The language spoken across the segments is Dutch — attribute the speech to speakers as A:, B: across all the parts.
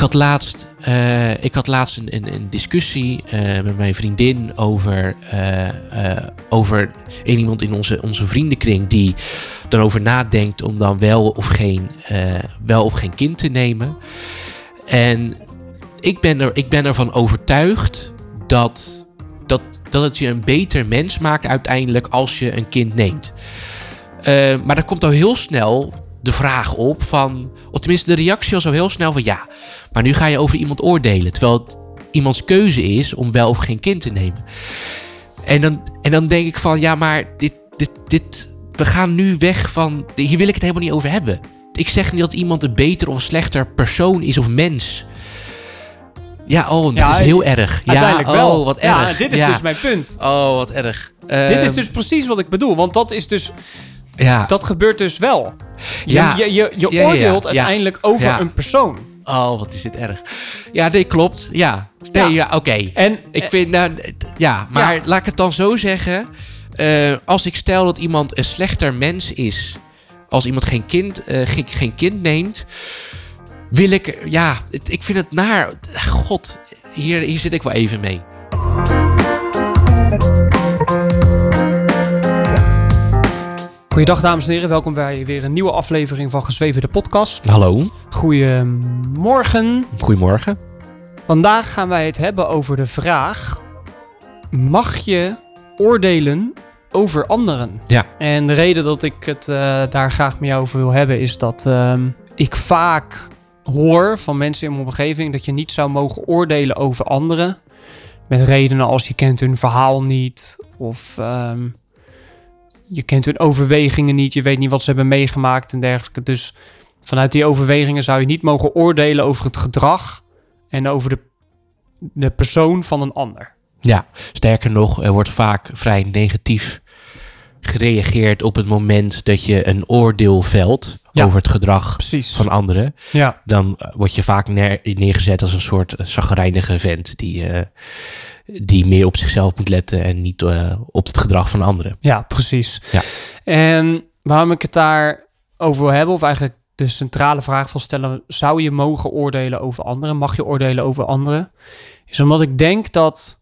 A: Ik had laatst, uh, ik had laatst een, een, discussie uh, met mijn vriendin over, uh, over een iemand in onze, onze vriendenkring die dan over nadenkt om dan wel of geen, wel of geen kind te nemen. En ik ben, er, ik ben ervan overtuigd dat, dat, dat het je een beter mens maakt uiteindelijk als je een kind neemt. maar dat komt al heel snel de vraag op van, of tenminste de reactie was al heel snel van ja, maar nu ga je over iemand oordelen, terwijl het iemands keuze is om wel of geen kind te nemen. En dan, en dan denk ik van ja, maar dit, dit, dit, we gaan nu weg van, hier wil ik het helemaal niet over hebben. Ik zeg niet dat iemand een beter of slechter persoon is of mens. Ja, oh, dit ja, is heel erg.
B: Uiteindelijk
A: ja,
B: wel.
A: Oh, wat erg.
B: Ja, dit is dus mijn punt.
A: Oh, wat erg.
B: dit is dus precies wat ik bedoel, want dat is dus... Ja. Dat gebeurt dus wel. Je, ja. je, je, je oordeelt uiteindelijk over een persoon.
A: Oh, wat is dit erg. Ja, nee, klopt. Ja. Nee, ja, oké. En ik vind, nou, ja, maar laat ik het dan zo zeggen. Uh, als ik stel dat iemand een slechter mens is, als iemand geen kind, uh, geen, geen kind neemt, wil ik, ja, het, ik vind het naar. God, hier, hier zit ik wel even mee.
B: Goeiedag dames en heren, welkom bij weer een nieuwe aflevering van Gezweven de podcast.
A: Hallo.
B: Goedemorgen.
A: Goedemorgen.
B: Vandaag gaan wij het hebben over de vraag: mag je oordelen over anderen?
A: Ja.
B: En de reden dat ik het uh, daar graag met jou over wil hebben is dat uh, ik vaak hoor van mensen in mijn omgeving dat je niet zou mogen oordelen over anderen. Met redenen als je kent hun verhaal niet of um, je kent hun overwegingen niet, je weet niet wat ze hebben meegemaakt en dergelijke. Dus vanuit die overwegingen zou je niet mogen oordelen over het gedrag en over de, de persoon van een ander.
A: Ja, sterker nog, er wordt vaak vrij negatief gereageerd op het moment dat je een oordeel velt over het gedrag van anderen.
B: Ja.
A: Dan word je vaak neergezet als een soort zagrijnige vent die... Uh, die meer op zichzelf moet letten en niet uh, op het gedrag van anderen.
B: Ja, precies.
A: Ja.
B: En waarom ik het daar over wil hebben, of eigenlijk de centrale vraag wil stellen: zou je mogen oordelen over anderen? Mag je oordelen over anderen? Is omdat ik denk dat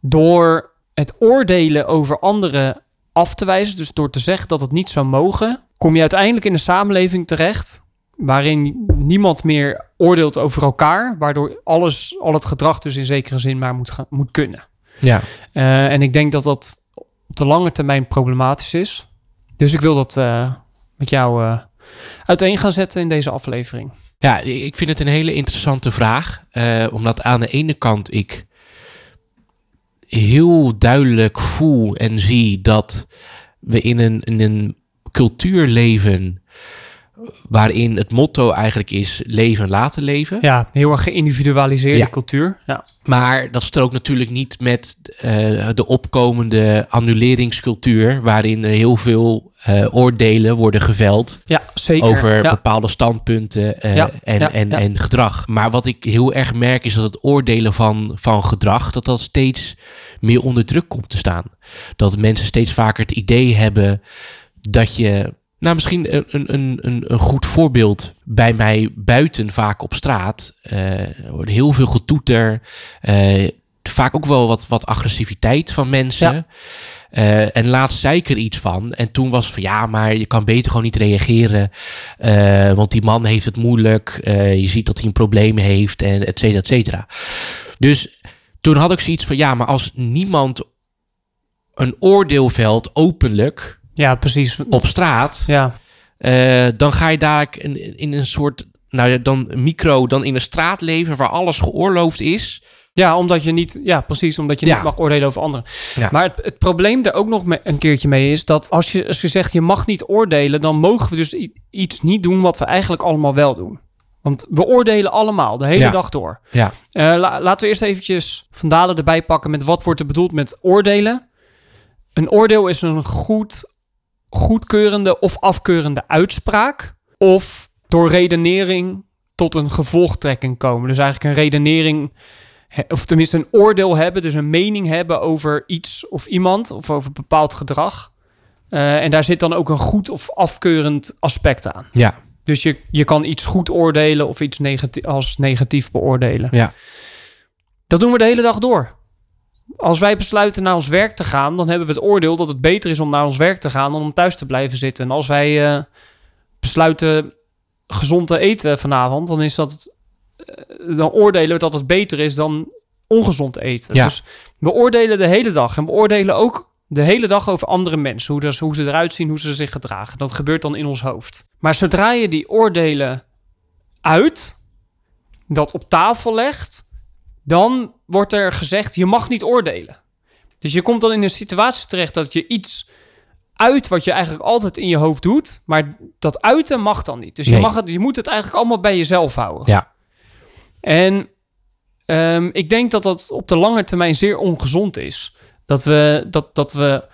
B: door het oordelen over anderen af te wijzen, dus door te zeggen dat het niet zou mogen, kom je uiteindelijk in een samenleving terecht waarin niemand meer oordeelt over elkaar, waardoor alles, al het gedrag dus in zekere zin maar moet, gaan, moet kunnen.
A: Ja.
B: Uh, en ik denk dat dat op de lange termijn problematisch is. Dus ik wil dat uh, met jou uh, uiteen gaan zetten in deze aflevering.
A: Ja, ik vind het een hele interessante vraag. omdat aan de ene kant ik heel duidelijk voel en zie dat we in een, in een cultuur leven waarin het motto eigenlijk is leven laten leven.
B: Ja, heel erg geïndividualiseerde cultuur. Ja.
A: Maar dat strookt natuurlijk niet met uh, de opkomende annuleringscultuur, waarin er heel veel uh, oordelen worden geveld
B: ja, zeker.
A: over
B: ja.
A: bepaalde standpunten uh, ja, en, en, en gedrag. Maar wat ik heel erg merk is dat het oordelen van, van gedrag, dat dat steeds meer onder druk komt te staan. Dat mensen steeds vaker het idee hebben dat je nou, misschien een, een, een, een goed voorbeeld bij mij buiten, vaak op straat. Uh, er wordt heel veel getoeter. Uh, vaak ook wel wat, wat agressiviteit van mensen. Ja. Uh, en laatst zei ik er iets van. En toen was van ja, maar je kan beter gewoon niet reageren. want die man heeft het moeilijk. je ziet dat hij een probleem heeft. En et cetera, et cetera. Dus toen had ik zoiets van ja, maar als niemand een oordeel velt openlijk
B: ja, precies.
A: Op straat.
B: Ja.
A: Uh, dan ga je daar in, in een soort, nou ja, dan micro, dan in een straat leven waar alles geoorloofd is.
B: Ja, omdat je niet, ja, precies, omdat je ja. niet mag oordelen over anderen.
A: Ja.
B: Maar het, het, probleem er ook nog een keertje mee is dat als je, als je zegt je mag niet oordelen, dan mogen we dus iets niet doen wat we eigenlijk allemaal wel doen. Want we oordelen allemaal de hele
A: ja.
B: dag door.
A: Ja.
B: Uh, la, laten we eerst eventjes Van Dalen erbij pakken met wat wordt er bedoeld met oordelen. Een oordeel is een goed goedkeurende of afkeurende uitspraak. Of door redenering tot een gevolgtrekking komen. Dus eigenlijk een redenering, of tenminste een oordeel hebben, dus een mening hebben over iets of iemand of over bepaald gedrag. Eh, en daar zit dan ook een goed of afkeurend aspect aan.
A: Ja,
B: Dus je, je kan iets goed oordelen of iets negatief, als negatief beoordelen.
A: ja,
B: Dat doen we de hele dag door. Als wij besluiten naar ons werk te gaan, dan hebben we het oordeel dat het beter is om naar ons werk te gaan dan om thuis te blijven zitten. En als wij eh, besluiten gezond te eten vanavond, dan is dat eh, dan oordelen we dat het beter is dan ongezond eten.
A: Ja.
B: Dus we oordelen de hele dag en we oordelen ook de hele dag over andere mensen, hoe, dat- hoe ze eruit zien, hoe ze zich gedragen. Dat gebeurt dan in ons hoofd. Maar zodra je die oordelen uit, dat op tafel legt, dan wordt er gezegd, je mag niet oordelen. Dus je komt dan in een situatie terecht dat je iets uit wat je eigenlijk altijd in je hoofd doet, maar dat uiten mag dan niet. Dus je, mag het, je moet het eigenlijk allemaal bij jezelf houden.
A: ja,
B: En ehm, ik denk dat dat op de lange termijn zeer ongezond is. Dat we, dat, dat we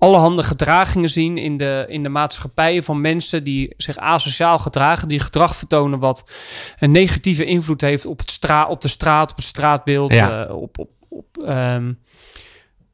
B: allerhande gedragingen zien in de, in de maatschappij van mensen die zich asociaal gedragen, die gedrag vertonen wat een negatieve invloed heeft op, het stra op de straat, op het straatbeeld,
A: Ja.
B: eh, op, op, op, ehm,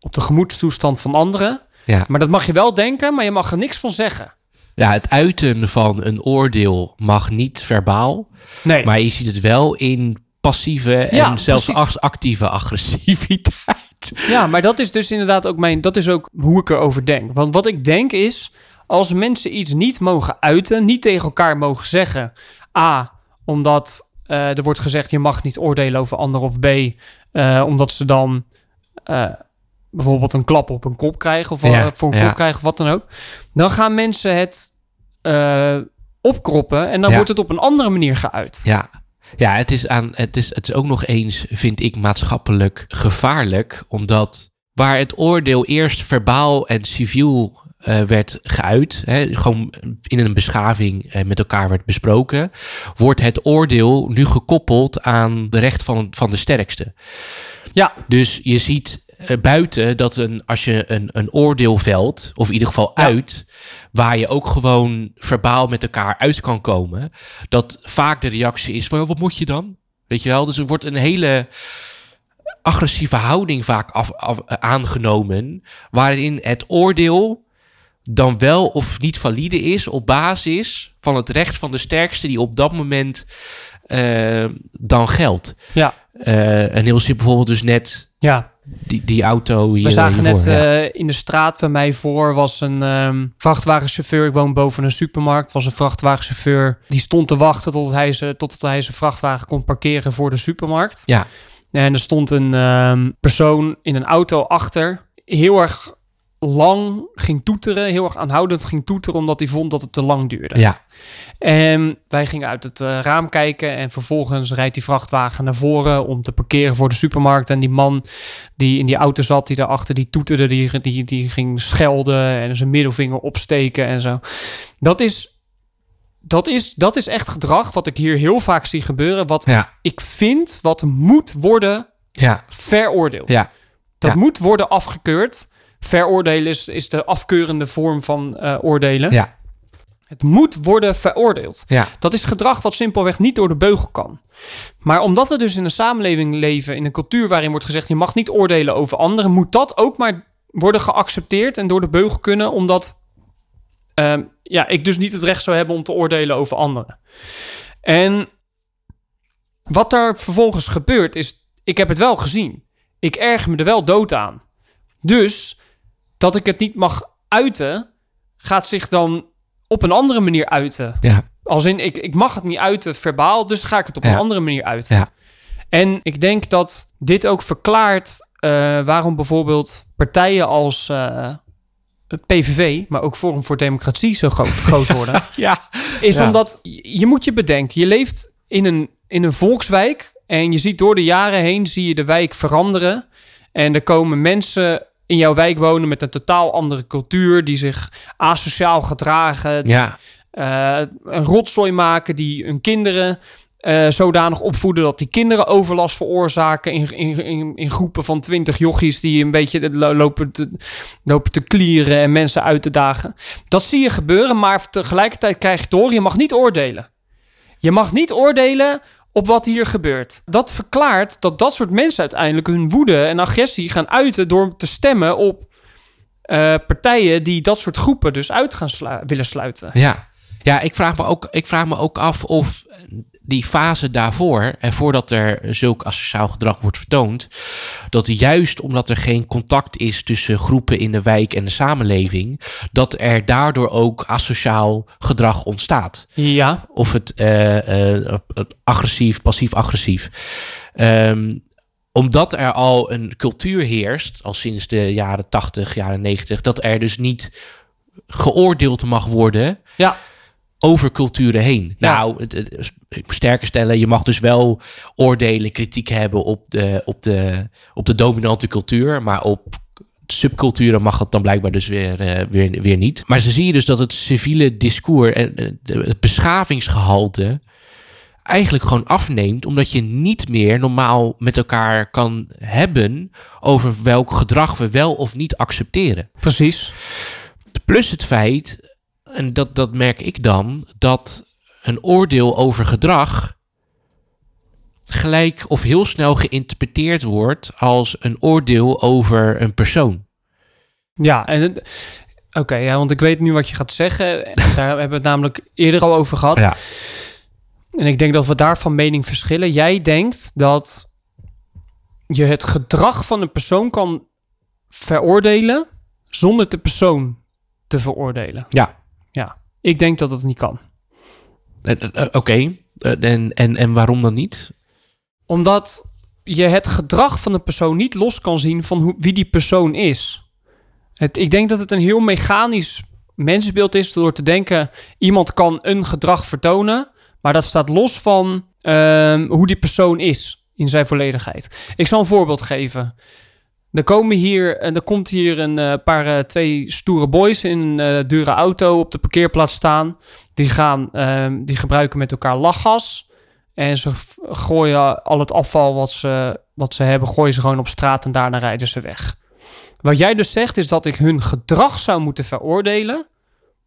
B: op de gemoedstoestand van anderen.
A: ja.
B: Maar dat mag je wel denken, maar je mag er niks van zeggen.
A: Ja, het uiten van een oordeel mag niet verbaal,
B: Nee.
A: maar je ziet het wel in passieve en
B: Ja,
A: zelfs
B: precies.
A: actieve agressiviteit.
B: Ja, maar dat is dus inderdaad ook mijn, dat is ook hoe ik erover denk. Want wat ik denk is, als mensen iets niet mogen uiten, niet tegen elkaar mogen zeggen. A, omdat eh, er wordt gezegd je mag niet oordelen over anderen. Of B, eh, omdat ze dan eh, bijvoorbeeld een klap op een kop krijgen. Of
A: Ja,
B: voor een
A: ja.
B: kop krijgen of wat dan ook. Dan gaan mensen het opkroppen en dan
A: Ja.
B: wordt het op een andere manier geuit.
A: Ja, ja het, is aan, het, is, het is ook nog eens, vind ik, maatschappelijk gevaarlijk. Omdat waar het oordeel eerst verbaal en civiel eh, werd geuit, hè, gewoon in een beschaving eh, met elkaar werd besproken, wordt het oordeel nu gekoppeld aan de recht van, van de sterkste.
B: Ja,
A: Dus je ziet buiten dat een, als je een, een oordeel velt, of in ieder geval
B: Ja.
A: uit, waar je ook gewoon verbaal met elkaar uit kan komen, dat vaak de reactie is van, "Ja, wat moet je dan? Weet je wel? Dus er wordt een hele agressieve houding vaak af, af- eh, aangenomen, waarin het oordeel dan wel of niet valide is op basis van het recht van de sterkste die op dat moment eh, dan geldt.
B: ja,
A: Eh, een heel simpel voorbeeld dus net
B: ja.
A: Die, die auto hier
B: We zagen net
A: ja.
B: eh, in de straat bij mij voor was een ehm, vrachtwagenchauffeur. Ik woon boven een supermarkt. Was een vrachtwagenchauffeur die stond te wachten tot hij, ze, tot hij zijn vrachtwagen kon parkeren voor de supermarkt.
A: Ja.
B: En er stond een ehm, persoon in een auto achter. Heel erg lang ging toeteren. Heel erg aanhoudend ging toeteren omdat hij vond dat het te lang duurde.
A: ja,
B: En wij gingen uit het eh, raam kijken en vervolgens rijdt die vrachtwagen naar voren om te parkeren voor de supermarkt. En die man die in die auto zat, die daarachter, die toeterde, die, die, die ging schelden en zijn middelvinger opsteken en zo. Dat is, dat, is, dat is echt gedrag wat ik hier heel vaak zie gebeuren, wat
A: ja,
B: ik vind wat moet worden
A: ja,
B: veroordeeld.
A: ja,
B: Dat moet worden afgekeurd. Veroordelen is, is de afkeurende vorm van eh, oordelen. Het moet worden veroordeeld.
A: ja,
B: Dat is gedrag wat simpelweg niet door de beugel kan. Maar omdat we dus in een samenleving leven, in een cultuur waarin wordt gezegd: je mag niet oordelen over anderen, moet dat ook maar worden geaccepteerd en door de beugel kunnen, omdat ehm, ja, ik dus niet het recht zou hebben om te oordelen over anderen. En wat er vervolgens gebeurt is, ik heb het wel gezien. Ik erg me er wel dood aan. Dus dat ik het niet mag uiten, gaat zich dan op een andere manier uiten.
A: ja,
B: Als in, ik, ik mag het niet uiten verbaal, dus ga ik het op
A: Ja.
B: een andere manier uiten.
A: Ja.
B: En ik denk dat dit ook verklaart eh, waarom bijvoorbeeld partijen als eh, het PVV, maar ook Forum voor Democratie zo groot, groot worden.
A: ja,
B: Is
A: Ja.
B: omdat, je je moet je bedenken, je leeft in een, in een volkswijk en je ziet door de jaren heen, zie je de wijk veranderen. En er komen mensen in jouw wijk wonen met een totaal andere cultuur, die zich asociaal gedragen,
A: ja,
B: eh, een rotzooi maken die hun kinderen eh, zodanig opvoeden dat die kinderen overlast veroorzaken in, in, in, in groepen van twintig jochies die een beetje lo- lopen te, lopen te klieren en mensen uit te dagen. Dat zie je gebeuren, maar tegelijkertijd krijg je horen, je mag niet oordelen. Je mag niet oordelen op wat hier gebeurt. Dat verklaart dat dat soort mensen uiteindelijk hun woede en agressie gaan uiten door te stemmen op eh, partijen die dat soort groepen dus uit gaan willen sluiten.
A: Ja, ja ik, vraag me ook, ik vraag me ook af of die fase daarvoor, en voordat er zulk asociaal gedrag wordt vertoond, dat juist omdat er geen contact is tussen groepen in de wijk en de samenleving, dat er daardoor ook asociaal gedrag ontstaat.
B: Ja,
A: Of het eh, eh, agressief, passief-agressief. Ehm, omdat er al een cultuur heerst, al sinds de jaren 80, jaren 90, dat er dus niet geoordeeld mag worden
B: ja,
A: over culturen heen.
B: Ja.
A: Nou, het, sterker stellen, je mag dus wel oordelen, kritiek hebben op de, op de, op de dominante cultuur, maar op subculturen mag het dan blijkbaar dus weer, eh, weer, weer niet. Maar ze zie je dus dat het civiele discours en eh, het beschavingsgehalte eigenlijk gewoon afneemt, omdat je niet meer normaal met elkaar kan hebben over welk gedrag we wel of niet accepteren.
B: precies.
A: Plus het feit, en dat, dat merk ik dan, dat een oordeel over gedrag gelijk of heel snel geïnterpreteerd wordt als een oordeel over een persoon.
B: Ja, en oké, ja, want ik weet nu wat je gaat zeggen. En Daar hebben we het namelijk eerder al over gehad.
A: Ja.
B: En ik denk dat we daar van mening verschillen. Jij denkt dat je het gedrag van een persoon kan veroordelen zonder de persoon te veroordelen.
A: Ja,
B: Ja, ik denk dat dat niet kan.
A: eh, eh, eh, oké. Eh, en, en, en waarom dan niet?
B: Omdat je het gedrag van een persoon niet los kan zien van hoe, wie die persoon is. Het, ik denk dat het een heel mechanisch mensbeeld is door te denken... iemand kan een gedrag vertonen, maar dat staat los van ehm, hoe die persoon is in zijn volledigheid. Ik zal een voorbeeld geven. Er, komen hier, en er komt hier een eh, paar, eh, twee stoere boys in een eh, dure auto op de parkeerplaats staan. Die, gaan, ehm, die gebruiken met elkaar lachgas. En ze gooien al het afval wat ze, wat ze hebben, gooien ze gewoon op straat en daarna rijden ze weg. Wat jij dus zegt is dat ik hun gedrag zou moeten veroordelen.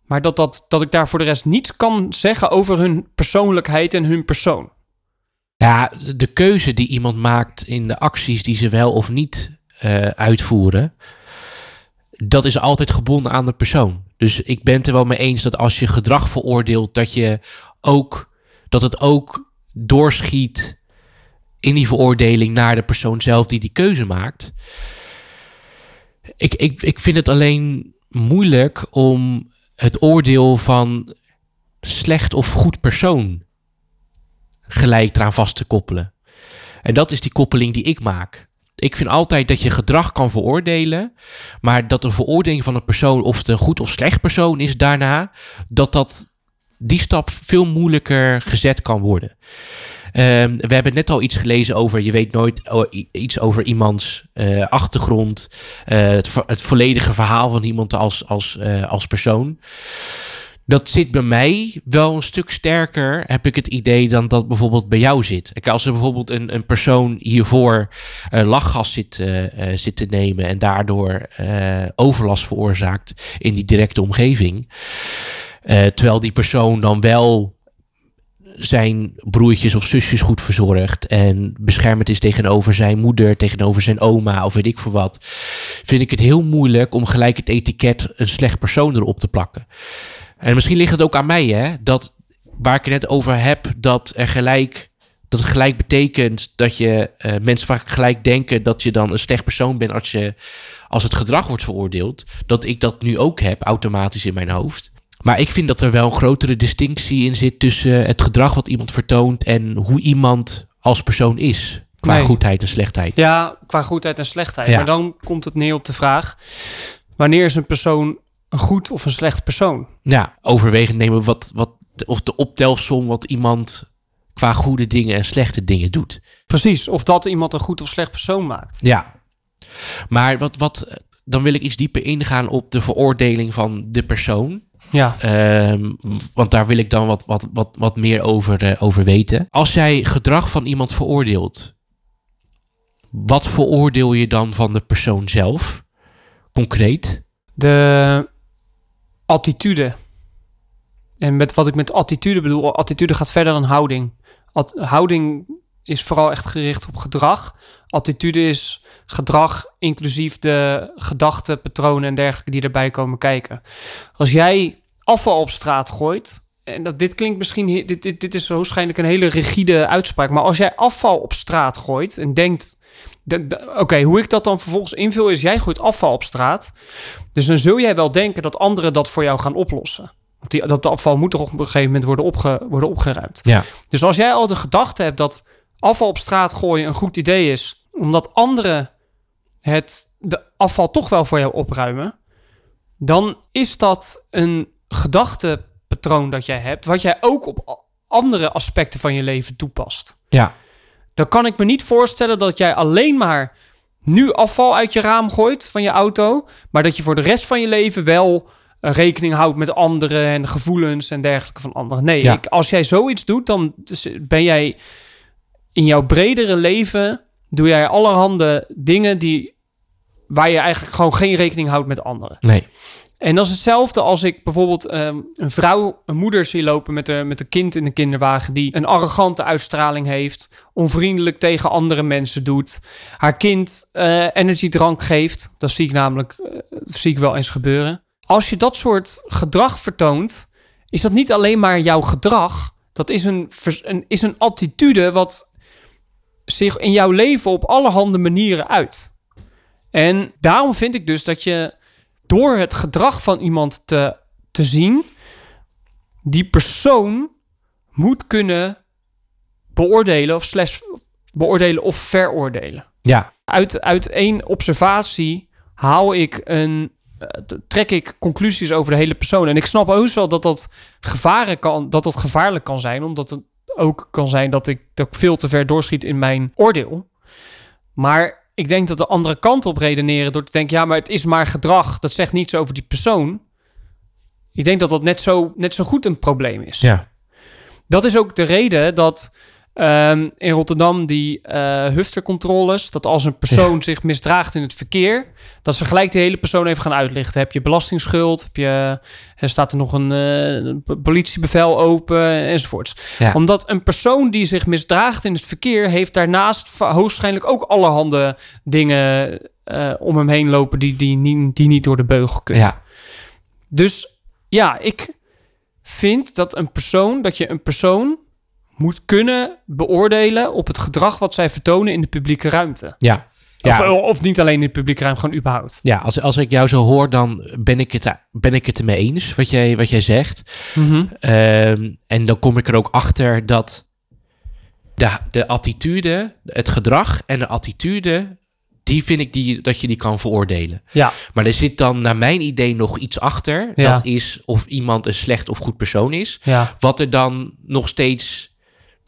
B: Maar dat, dat, dat ik daar voor de rest niets kan zeggen over hun persoonlijkheid en hun persoon.
A: Ja, de keuze die iemand maakt in de acties die ze wel of niet eh, uitvoeren, dat is altijd gebonden aan de persoon. Dus ik ben het er wel mee eens dat als je gedrag veroordeelt, dat je ook dat het ook doorschiet in die veroordeling naar de persoon zelf die die keuze maakt. Ik, ik, ik vind het alleen moeilijk om het oordeel van slecht of goed persoon gelijk eraan vast te koppelen. En dat is die koppeling die ik maak. Ik vind altijd dat je gedrag kan veroordelen, maar dat een veroordeling van een persoon, of het een goed of slecht persoon is daarna, dat dat die stap veel moeilijker gezet kan worden. Ehm, we hebben net al iets gelezen over, je weet nooit o- i- iets over iemands eh, achtergrond, eh, het, het volledige verhaal van iemand als, als, eh, als persoon. Dat zit bij mij wel een stuk sterker, heb ik het idee, dan dat bijvoorbeeld bij jou zit. Als er bijvoorbeeld een, een persoon hiervoor eh, lachgas zit, eh, eh, zit te nemen en daardoor overlast veroorzaakt in die directe omgeving. terwijl die persoon dan wel zijn broertjes of zusjes goed verzorgt en beschermend is tegenover zijn moeder, tegenover zijn oma of weet ik voor wat, vind ik het heel moeilijk om gelijk het etiket een slecht persoon erop te plakken. En misschien ligt het ook aan mij, hè, dat waar ik het net over heb, dat er gelijk, dat het gelijk betekent dat je eh, mensen vaak gelijk denken dat je dan een slecht persoon bent als je als het gedrag wordt veroordeeld, dat ik dat nu ook heb automatisch in mijn hoofd. Maar ik vind dat er wel een grotere distinctie in zit tussen het gedrag wat iemand vertoont en hoe iemand als persoon is. Qua
B: Nee.
A: goedheid en slechtheid.
B: Ja, qua goedheid en slechtheid.
A: Ja.
B: Maar dan komt het neer op de vraag: wanneer is een persoon een goed of een slecht persoon?
A: Ja, overwegend nemen wat, wat, of de optelsom wat iemand qua goede dingen en slechte dingen doet.
B: Precies, of dat iemand een goed of slecht persoon maakt.
A: Ja. Maar wat, wat, dan wil ik iets dieper ingaan op de veroordeling van de persoon.
B: Ja.
A: Ehm, want daar wil ik dan wat, wat, wat, wat meer over, eh, over weten. Als jij gedrag van iemand veroordeelt, wat veroordeel je dan van de persoon zelf? Concreet?
B: De attitude. En met wat ik met attitude bedoel, attitude gaat verder dan houding. Houding is vooral echt gericht op gedrag. Attitude is gedrag inclusief de gedachten, patronen en dergelijke die erbij komen kijken. Als jij afval op straat gooit, en dat, dit klinkt misschien, dit, dit, dit is waarschijnlijk een hele rigide uitspraak, maar als jij afval op straat gooit en denkt, oké, hoe ik dat dan vervolgens invul is, jij gooit afval op straat, dus dan zul jij wel denken dat anderen dat voor jou gaan oplossen. Want die, dat afval moet toch op een gegeven moment worden, opge, worden opgeruimd.
A: Ja.
B: Dus als jij al de gedachte hebt dat afval op straat gooien een goed idee is, omdat anderen het de afval toch wel voor jou opruimen, dan is dat een gedachtepatroon dat jij hebt, wat jij ook op andere aspecten van je leven toepast.
A: Ja.
B: Dan kan ik me niet voorstellen dat jij alleen maar nu afval uit je raam gooit van je auto, maar dat je voor de rest van je leven wel eh, rekening houdt met anderen en gevoelens en dergelijke van anderen. Nee,
A: Ja.
B: ik, als jij zoiets doet, dan ben jij in jouw bredere leven doe jij allerhande dingen die waar je eigenlijk gewoon geen rekening houdt met anderen.
A: Nee.
B: En dat is hetzelfde als ik bijvoorbeeld ehm, een vrouw, een moeder zie lopen met een, met een kind in een kinderwagen die een arrogante uitstraling heeft, onvriendelijk tegen andere mensen doet, haar kind eh energiedrank geeft. Dat zie ik namelijk eh, zie ik wel eens gebeuren. Als je dat soort gedrag vertoont, is dat niet alleen maar jouw gedrag, dat is een, een, is een attitude wat zich in jouw leven op allerhande manieren uit. En daarom vind ik dus dat je door het gedrag van iemand te, te zien, die persoon moet kunnen beoordelen of slash beoordelen of veroordelen.
A: Ja.
B: Uit, uit één observatie haal ik een, eh, trek ik conclusies over de hele persoon. En ik snap heus wel dat dat, gevaren kan, dat dat gevaarlijk kan zijn, omdat het ook kan zijn dat ik, dat ik veel te ver doorschiet in mijn oordeel. Maar ik denk dat de andere kant op redeneren door te denken, ja, maar het is maar gedrag. Dat zegt niets over die persoon. Ik denk dat dat net zo, net zo goed een probleem is.
A: Ja.
B: Dat is ook de reden dat ehm, in Rotterdam die eh huftercontroles, dat als een persoon zich misdraagt in het verkeer, dat ze gelijk die hele persoon even gaan uitlichten. Heb je belastingsschuld? Heb je, er staat er nog een eh, politiebevel open enzovoorts.
A: Ja.
B: Omdat een persoon die zich misdraagt in het verkeer heeft daarnaast hoogstwaarschijnlijk ook allerhande dingen eh, om hem heen lopen die, die, niet- die niet door de beugel kunnen.
A: Ja.
B: Dus ja, ik vind dat een persoon, dat je een persoon moet kunnen beoordelen op het gedrag wat zij vertonen in de publieke ruimte.
A: Ja.
B: Of,
A: Ja.
B: of niet alleen in de publieke ruimte, gewoon überhaupt.
A: Ja, als, als ik jou zo hoor, dan ben ik het, ben ik het ermee eens, wat jij, wat jij zegt.
B: Mhm.
A: Ehm, en dan kom ik er ook achter dat de, de attitude, het gedrag en de attitude, die vind ik die, dat je die kan veroordelen.
B: Ja,
A: Maar er zit dan naar mijn idee nog iets achter.
B: Ja.
A: Dat is of iemand een slecht of goed persoon is.
B: ja.
A: Wat er dan nog steeds,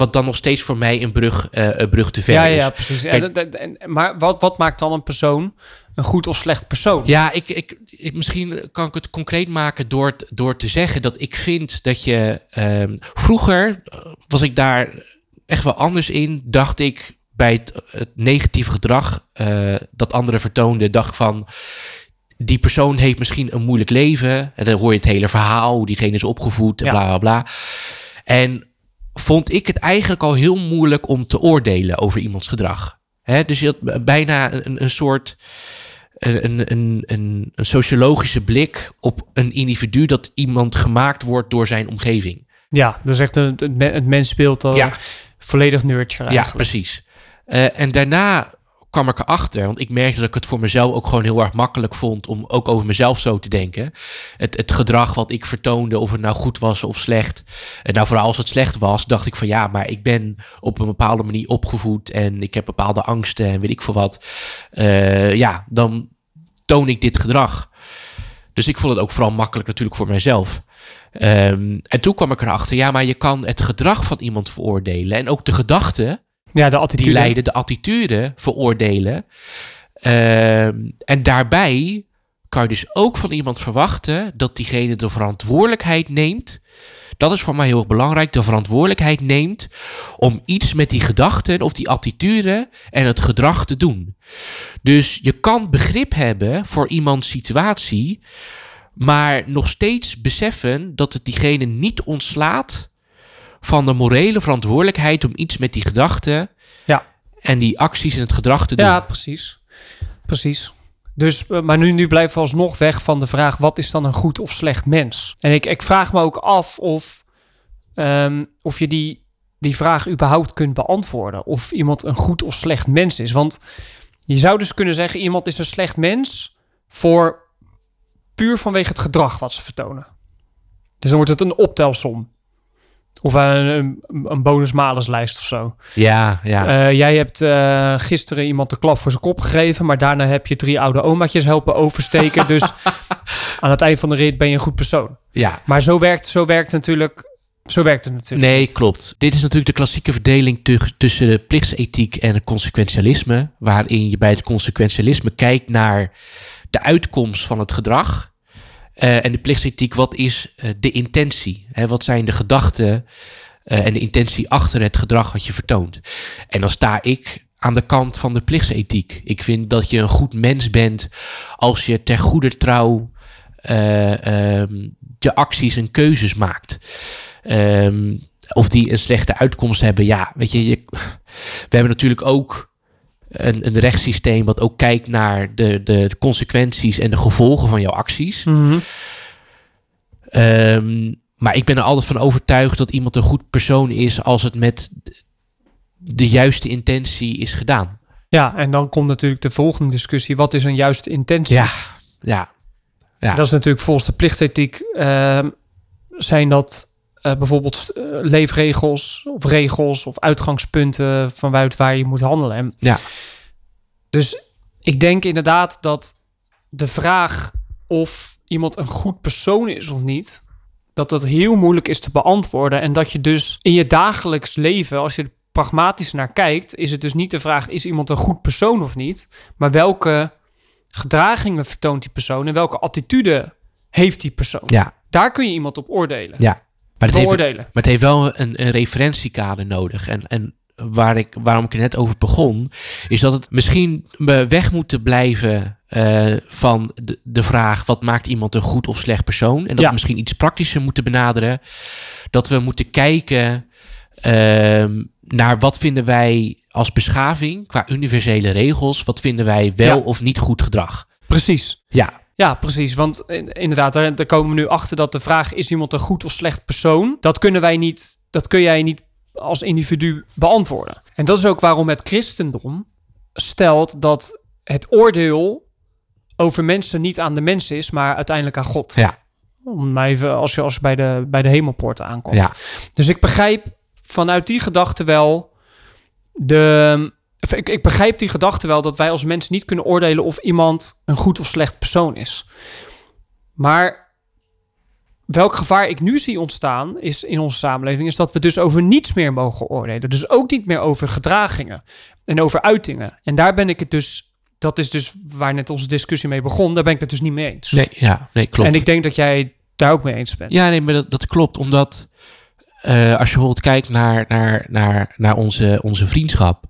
A: wat dan nog steeds voor mij een brug, eh, een brug te ver
B: Ja,
A: is.
B: ja, precies.
A: Kijk-
B: En, en- maar wat, wat maakt dan een persoon een goed of slecht persoon?
A: Ja, ik, ik, ik, misschien kan ik het concreet maken door, door te zeggen dat ik vind dat je. ehm, vroeger eh, was ik daar echt wel anders in. Dacht ik bij het, het negatieve gedrag eh, dat anderen vertoonden, dacht van. Die persoon heeft misschien een moeilijk leven. En dan hoor je het hele verhaal, hoe diegene is opgevoed en
B: Ja.
A: bla bla bla. En vond ik het eigenlijk al heel moeilijk om te oordelen over iemands gedrag. Hè, dus je had bijna een, een soort een, een, een, een, een sociologische blik op een individu dat iemand gemaakt wordt door zijn omgeving.
B: Ja, dus echt het, het, me- het mensbeeld al
A: Ja.
B: volledig nurture
A: Ja,
B: eigenlijk.
A: precies. Eh, en daarna kwam ik erachter, want ik merkte dat ik het voor mezelf ook gewoon heel erg makkelijk vond om ook over mezelf zo te denken. Het, het gedrag wat ik vertoonde, of het nou goed was of slecht. En nou, vooral als het slecht was, dacht ik van ja, maar ik ben op een bepaalde manier opgevoed en ik heb bepaalde angsten en weet ik veel wat. Eh, ja, dan toon ik dit gedrag. Dus ik vond het ook vooral makkelijk natuurlijk voor mijzelf. Ehm, en toen kwam ik erachter, ja, maar je kan het gedrag van iemand veroordelen en ook de gedachten
B: Ja, de attitude.
A: die leiden de attitude veroordelen. Ehm, en daarbij kan je dus ook van iemand verwachten dat diegene de verantwoordelijkheid neemt. Dat is voor mij heel belangrijk. De verantwoordelijkheid neemt om iets met die gedachten of die attitude en het gedrag te doen. Dus je kan begrip hebben voor iemands situatie, maar nog steeds beseffen dat het diegene niet ontslaat van de morele verantwoordelijkheid om iets met die gedachten
B: Ja.
A: en die acties en het gedrag te doen.
B: Ja, precies. Precies. Dus, eh, maar nu, nu blijven we alsnog weg van de vraag: wat is dan een goed of slecht mens? En ik, ik vraag me ook af of, ehm, of je die, die vraag überhaupt kunt beantwoorden. Of iemand een goed of slecht mens is. Want je zou dus kunnen zeggen: iemand is een slecht mens voor puur vanwege het gedrag wat ze vertonen. Dus dan wordt het een optelsom. Of een, een, een bonus-malerslijst of zo.
A: Ja, ja.
B: Eh, jij hebt eh, gisteren iemand de klap voor zijn kop gegeven, maar daarna heb je drie oude omaatjes helpen oversteken. dus aan het eind van de rit ben je een goed persoon.
A: ja.
B: Maar zo werkt, zo werkt natuurlijk. Zo werkt het natuurlijk.
A: Nee,
B: niet.
A: klopt. Dit is natuurlijk de klassieke verdeling tu- tussen de plichtsethiek en het consequentialisme. Waarin je bij het consequentialisme kijkt naar de uitkomst van het gedrag. Eh, en de plichtsethiek, wat is eh, de intentie? Hè, wat zijn de gedachten eh, en de intentie achter het gedrag wat je vertoont? En dan sta ik aan de kant van de plichtsethiek. Ik vind dat je een goed mens bent als je ter goede trouw eh, ehm, je acties en keuzes maakt. Ehm, of die een slechte uitkomst hebben. Ja, weet je, je we hebben natuurlijk ook een, een rechtssysteem wat ook kijkt naar de, de, de consequenties en de gevolgen van jouw acties.
B: Mhm.
A: Ehm, maar ik ben er altijd van overtuigd dat iemand een goed persoon is als het met de juiste intentie is gedaan.
B: Ja, en dan komt natuurlijk de volgende discussie: wat is een juiste intentie?
A: Ja, ja, ja.
B: Dat is natuurlijk volgens de plichtethiek ehm, zijn dat eh, bijvoorbeeld eh, leefregels of regels of uitgangspunten vanuit waar je moet handelen. En
A: Ja.
B: Dus ik denk inderdaad dat de vraag of iemand een goed persoon is of niet, dat dat heel moeilijk is te beantwoorden. En dat je dus in je dagelijks leven, als je er pragmatisch naar kijkt, is het dus niet de vraag: is iemand een goed persoon of niet? Maar welke gedragingen vertoont die persoon en welke attitude heeft die persoon?
A: ja,
B: Daar kun je iemand op oordelen.
A: ja. Maar het, heeft,
B: Beoordelen.
A: maar het heeft wel een, een referentiekader nodig. En, en waar ik, waarom ik er net over begon, is dat het misschien we weg moeten blijven eh, van de, de vraag: wat maakt iemand een goed of slecht persoon? En dat
B: Ja.
A: we misschien iets praktischer moeten benaderen. Dat we moeten kijken ehm, naar wat vinden wij als beschaving qua universele regels. Wat vinden wij wel
B: Ja.
A: of niet goed gedrag?
B: Precies.
A: Ja,
B: Ja, precies. Want in- inderdaad, daar, daar komen we nu achter dat de vraag: is iemand een goed of slecht persoon? Dat kunnen wij niet, dat kun jij niet als individu beantwoorden. En dat is ook waarom het christendom stelt dat het oordeel over mensen niet aan de mens is, maar uiteindelijk aan God.
A: ja,
B: Om maar even als je, als je bij, de, bij de hemelpoort aankomt.
A: ja.
B: Dus ik begrijp vanuit die gedachte wel de. Ik, ik begrijp die gedachte wel dat wij als mensen niet kunnen oordelen of iemand een goed of slecht persoon is. Maar welk gevaar ik nu zie ontstaan is in onze samenleving, is dat we dus over niets meer mogen oordelen. Dus ook niet meer over gedragingen en over uitingen. En daar ben ik het dus. Dat is dus waar net onze discussie mee begon. Daar ben ik het dus niet mee eens.
A: Nee, ja, nee, klopt.
B: En ik denk dat jij daar ook mee eens bent.
A: Ja, nee, maar dat, dat klopt. Omdat eh, als je bijvoorbeeld kijkt naar, naar, naar, naar onze, onze vriendschap.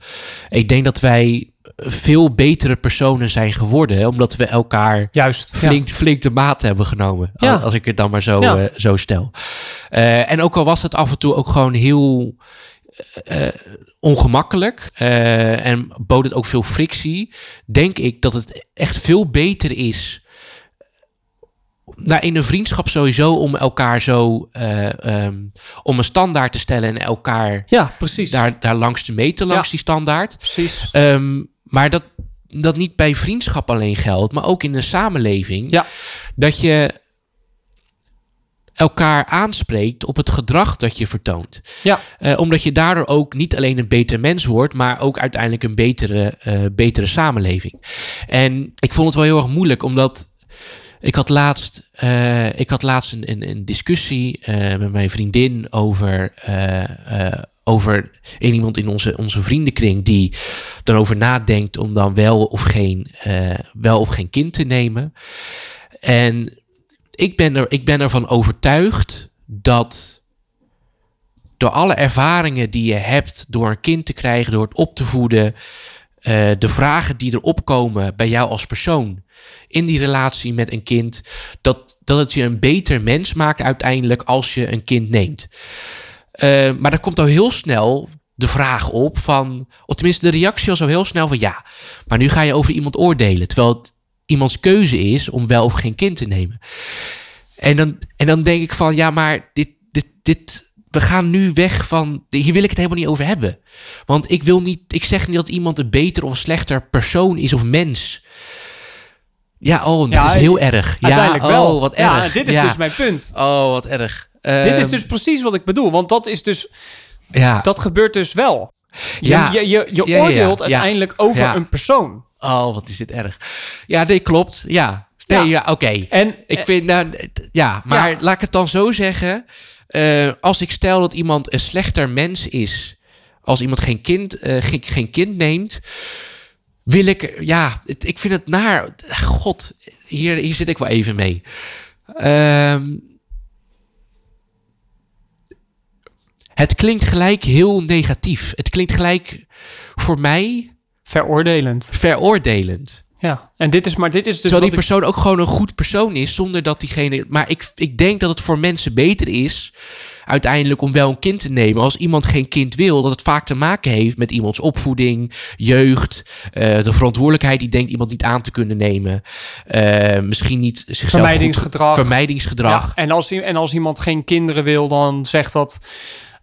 A: Ik denk dat wij veel betere personen zijn geworden. hè, Omdat we elkaar
B: Juist.
A: flink, flink de maat hebben genomen.
B: Ja.
A: Als ik het dan maar zo,
B: Ja.
A: eh, zo stel. Eh, en ook al was het af en toe ook gewoon heel ongemakkelijk. en bood het ook veel frictie. Denk ik dat het echt veel beter is nou, in een vriendschap sowieso om elkaar zo eh, ehm, om een standaard te stellen en elkaar
B: Ja, precies.
A: daar, daar langs te meten, langs
B: Ja.
A: die standaard.
B: Precies.
A: Ehm, maar dat, dat niet bij vriendschap alleen geldt, maar ook in een samenleving.
B: Ja.
A: Dat je elkaar aanspreekt op het gedrag dat je vertoont.
B: Ja.
A: Eh, omdat je daardoor ook niet alleen een beter mens wordt, maar ook uiteindelijk een betere, eh, betere samenleving. En ik vond het wel heel erg moeilijk, omdat Ik had laatst, eh, ik had laatst een, een, discussie eh, met mijn vriendin over, eh, over iemand in onze, onze vriendenkring die dan over nadenkt om dan wel of geen, wel of geen kind te nemen. En ik ben, er, ik ben ervan overtuigd dat door alle ervaringen die je hebt door een kind te krijgen, door het op te voeden, eh, de vragen die erop komen bij jou als persoon in die relatie met een kind, dat, dat het je een beter mens maakt uiteindelijk als je een kind neemt. Eh, maar dan komt al heel snel de vraag op van, of tenminste de reactie was al heel snel van ja, maar nu ga je over iemand oordelen, terwijl het iemands keuze is om wel of geen kind te nemen. En dan, en dan denk ik van ja, maar dit, dit, dit, we gaan nu weg van. Hier wil ik het helemaal niet over hebben. Want ik wil niet. Ik zeg niet dat iemand een beter of slechter persoon is of mens. Ja, oh, dit
B: Ja,
A: is heel erg. Ja,
B: Uiteindelijk
A: oh,
B: wel.
A: wat
B: Ja,
A: erg.
B: dit is
A: Ja.
B: dus mijn punt.
A: Oh, wat erg.
B: dit
A: Ehm,
B: is dus precies wat ik bedoel. Want dat is dus...
A: Ja.
B: Dat gebeurt dus wel. Je,
A: Ja.
B: je, je, je
A: Ja, ja, ja.
B: oordeelt
A: Ja.
B: uiteindelijk over
A: Ja.
B: een persoon.
A: Oh, wat is dit erg. Ja, nee, klopt. Ja. Nee,
B: Ja.
A: ja, oké.
B: En
A: Ik vind, nou, ja, maar
B: Ja.
A: laat ik het dan zo zeggen. Eh, als ik stel dat iemand een slechter mens is, als iemand geen kind, eh, geen, geen kind neemt, wil ik, ja, het- ik vind het naar. God, hier, hier zit ik wel even mee. Ehm, het klinkt gelijk heel negatief. Het klinkt gelijk voor mij
B: veroordelend.
A: veroordelend.
B: Ja. En dit is maar dit is dus
A: Terwijl die
B: ik-
A: persoon ook gewoon een goed persoon is, zonder dat diegene. Maar ik, ik denk dat het voor mensen beter is, uiteindelijk, om wel een kind te nemen. Als iemand geen kind wil, dat het vaak te maken heeft met iemands opvoeding, jeugd, eh, de verantwoordelijkheid die denkt iemand niet aan te kunnen nemen. eh, misschien niet zichzelf.
B: Vermijdingsgedrag.
A: Goed, vermijdingsgedrag.
B: Ja, en, als, en als iemand geen kinderen wil, dan zegt dat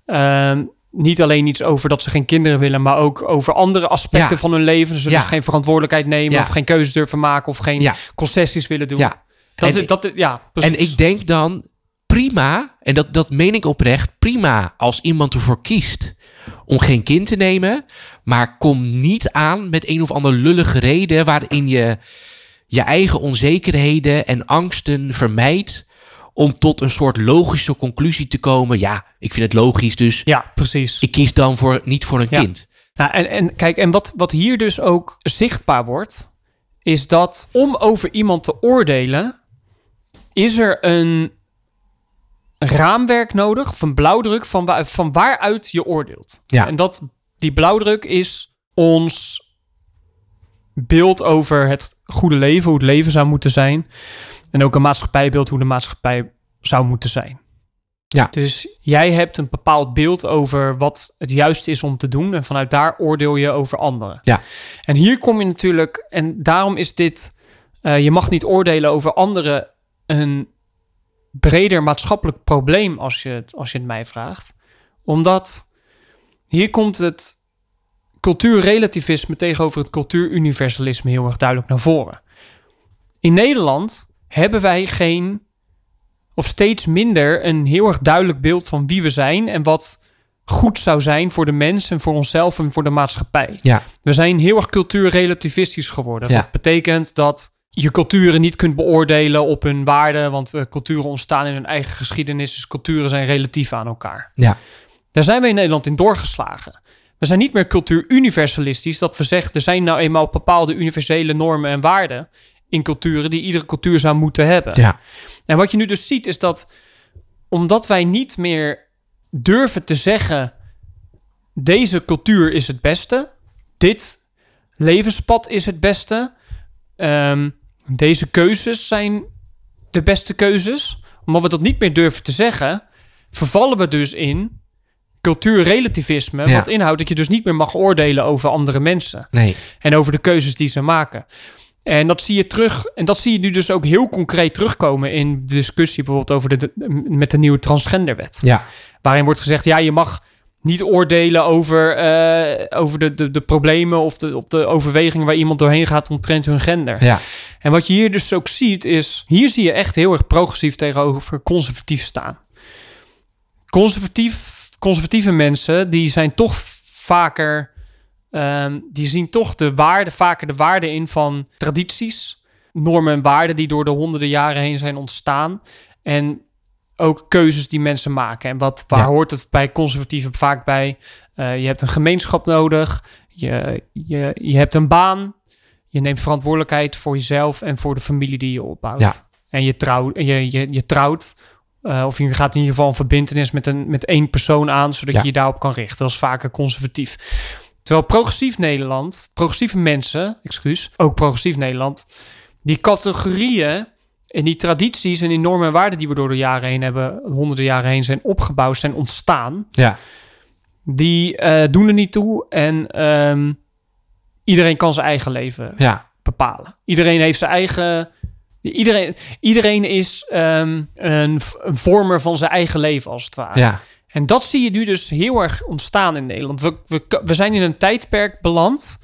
B: ehm, niet alleen iets over dat ze geen kinderen willen, maar ook over andere aspecten
A: Ja.
B: van hun leven. Ze zullen
A: Ja.
B: dus geen verantwoordelijkheid nemen
A: Ja.
B: of geen keuzes durven maken of geen concessies willen doen.
A: Ja.
B: Dat,
A: En-
B: is, dat, ja, precies.
A: En ik denk dan prima, en dat, dat meen ik oprecht, prima als iemand ervoor kiest om geen kind te nemen, maar kom niet aan met een of andere lullige reden waarin je je eigen onzekerheden en angsten vermijdt om tot een soort logische conclusie te komen. Ja, ik vind het logisch, dus
B: Ja, precies.
A: ik kies dan voor, niet voor een
B: Ja.
A: kind.
B: Nou, en, en kijk, en wat, wat hier dus ook zichtbaar wordt, is dat om over iemand te oordelen, is er een raamwerk nodig, of een blauwdruk van, waar, van waaruit je oordeelt.
A: Ja.
B: En dat, die blauwdruk is ons beeld over het goede leven, hoe het leven zou moeten zijn. En ook een maatschappijbeeld, hoe de maatschappij zou moeten zijn.
A: Ja.
B: Dus jij hebt een bepaald beeld over wat het juiste is om te doen. En vanuit daar oordeel je over anderen.
A: Ja.
B: En hier kom je natuurlijk, en daarom is dit, eh, je mag niet oordelen over anderen een breder maatschappelijk probleem als je het, als je het mij vraagt. Omdat hier komt het cultuurrelativisme tegenover het cultuuruniversalisme heel erg duidelijk naar voren. In Nederland hebben wij geen, of steeds minder, een heel erg duidelijk beeld van wie we zijn en wat goed zou zijn voor de mens en voor onszelf en voor de maatschappij.
A: Ja.
B: We zijn heel erg cultuurrelativistisch geworden.
A: Ja.
B: Dat betekent dat je culturen niet kunt beoordelen op hun waarde, want eh, culturen ontstaan in hun eigen geschiedenis, dus culturen zijn relatief aan elkaar.
A: Ja.
B: Daar zijn we in Nederland in doorgeslagen. We zijn niet meer cultuuruniversalistisch, dat we zeggen er zijn nou eenmaal bepaalde universele normen en waarden in culturen die iedere cultuur zou moeten hebben.
A: Ja.
B: En wat je nu dus ziet is dat omdat wij niet meer durven te zeggen deze cultuur is het beste, dit levenspad is het beste, ehm, deze keuzes zijn de beste keuzes, omdat we dat niet meer durven te zeggen, vervallen we dus in cultuurrelativisme,
A: Ja.
B: wat inhoudt dat je dus niet meer mag oordelen over andere mensen
A: Nee.
B: en over de keuzes die ze maken. En dat zie je terug, en dat zie je nu dus ook heel concreet terugkomen in de discussie bijvoorbeeld over de, de- met de nieuwe transgenderwet.
A: Ja.
B: Waarin wordt gezegd, ja, je mag niet oordelen over, eh, over de, de, de problemen of de, of de overwegingen waar iemand doorheen gaat omtrent hun gender.
A: Ja.
B: En wat je hier dus ook ziet is, hier zie je echt heel erg progressief tegenover conservatief staan. Conservatief, conservatieve mensen, die zijn toch vaker, ehm, die zien toch de waarde, vaker de waarde in van tradities. normen en waarden die door de honderden jaren heen zijn ontstaan. En ook keuzes die mensen maken. En wat, waar
A: Ja.
B: hoort het bij conservatieven vaak bij? Eh, je hebt een gemeenschap nodig. Je, je, je hebt een baan. Je neemt verantwoordelijkheid voor jezelf en voor de familie die je opbouwt.
A: Ja.
B: En je, trouw, je, je, je trouwt. eh, of je gaat in ieder geval een verbindenis met, een, met één persoon aan, zodat
A: Ja.
B: je je daarop kan richten. Dat is vaker conservatief. Terwijl progressief Nederland, progressieve mensen, excuus, ook progressief Nederland, die categorieën en die tradities en die normen en waarden die we door de jaren heen hebben, honderden jaren heen zijn opgebouwd, zijn ontstaan,
A: Ja,
B: die eh, doen er niet toe. En ehm, iedereen kan zijn eigen leven
A: ja,
B: bepalen. Iedereen heeft zijn eigen. Iedereen, iedereen is ehm, een, een vormer van zijn eigen leven, als het ware.
A: ja,
B: En dat zie je nu dus heel erg ontstaan in Nederland. We, we, we zijn in een tijdperk beland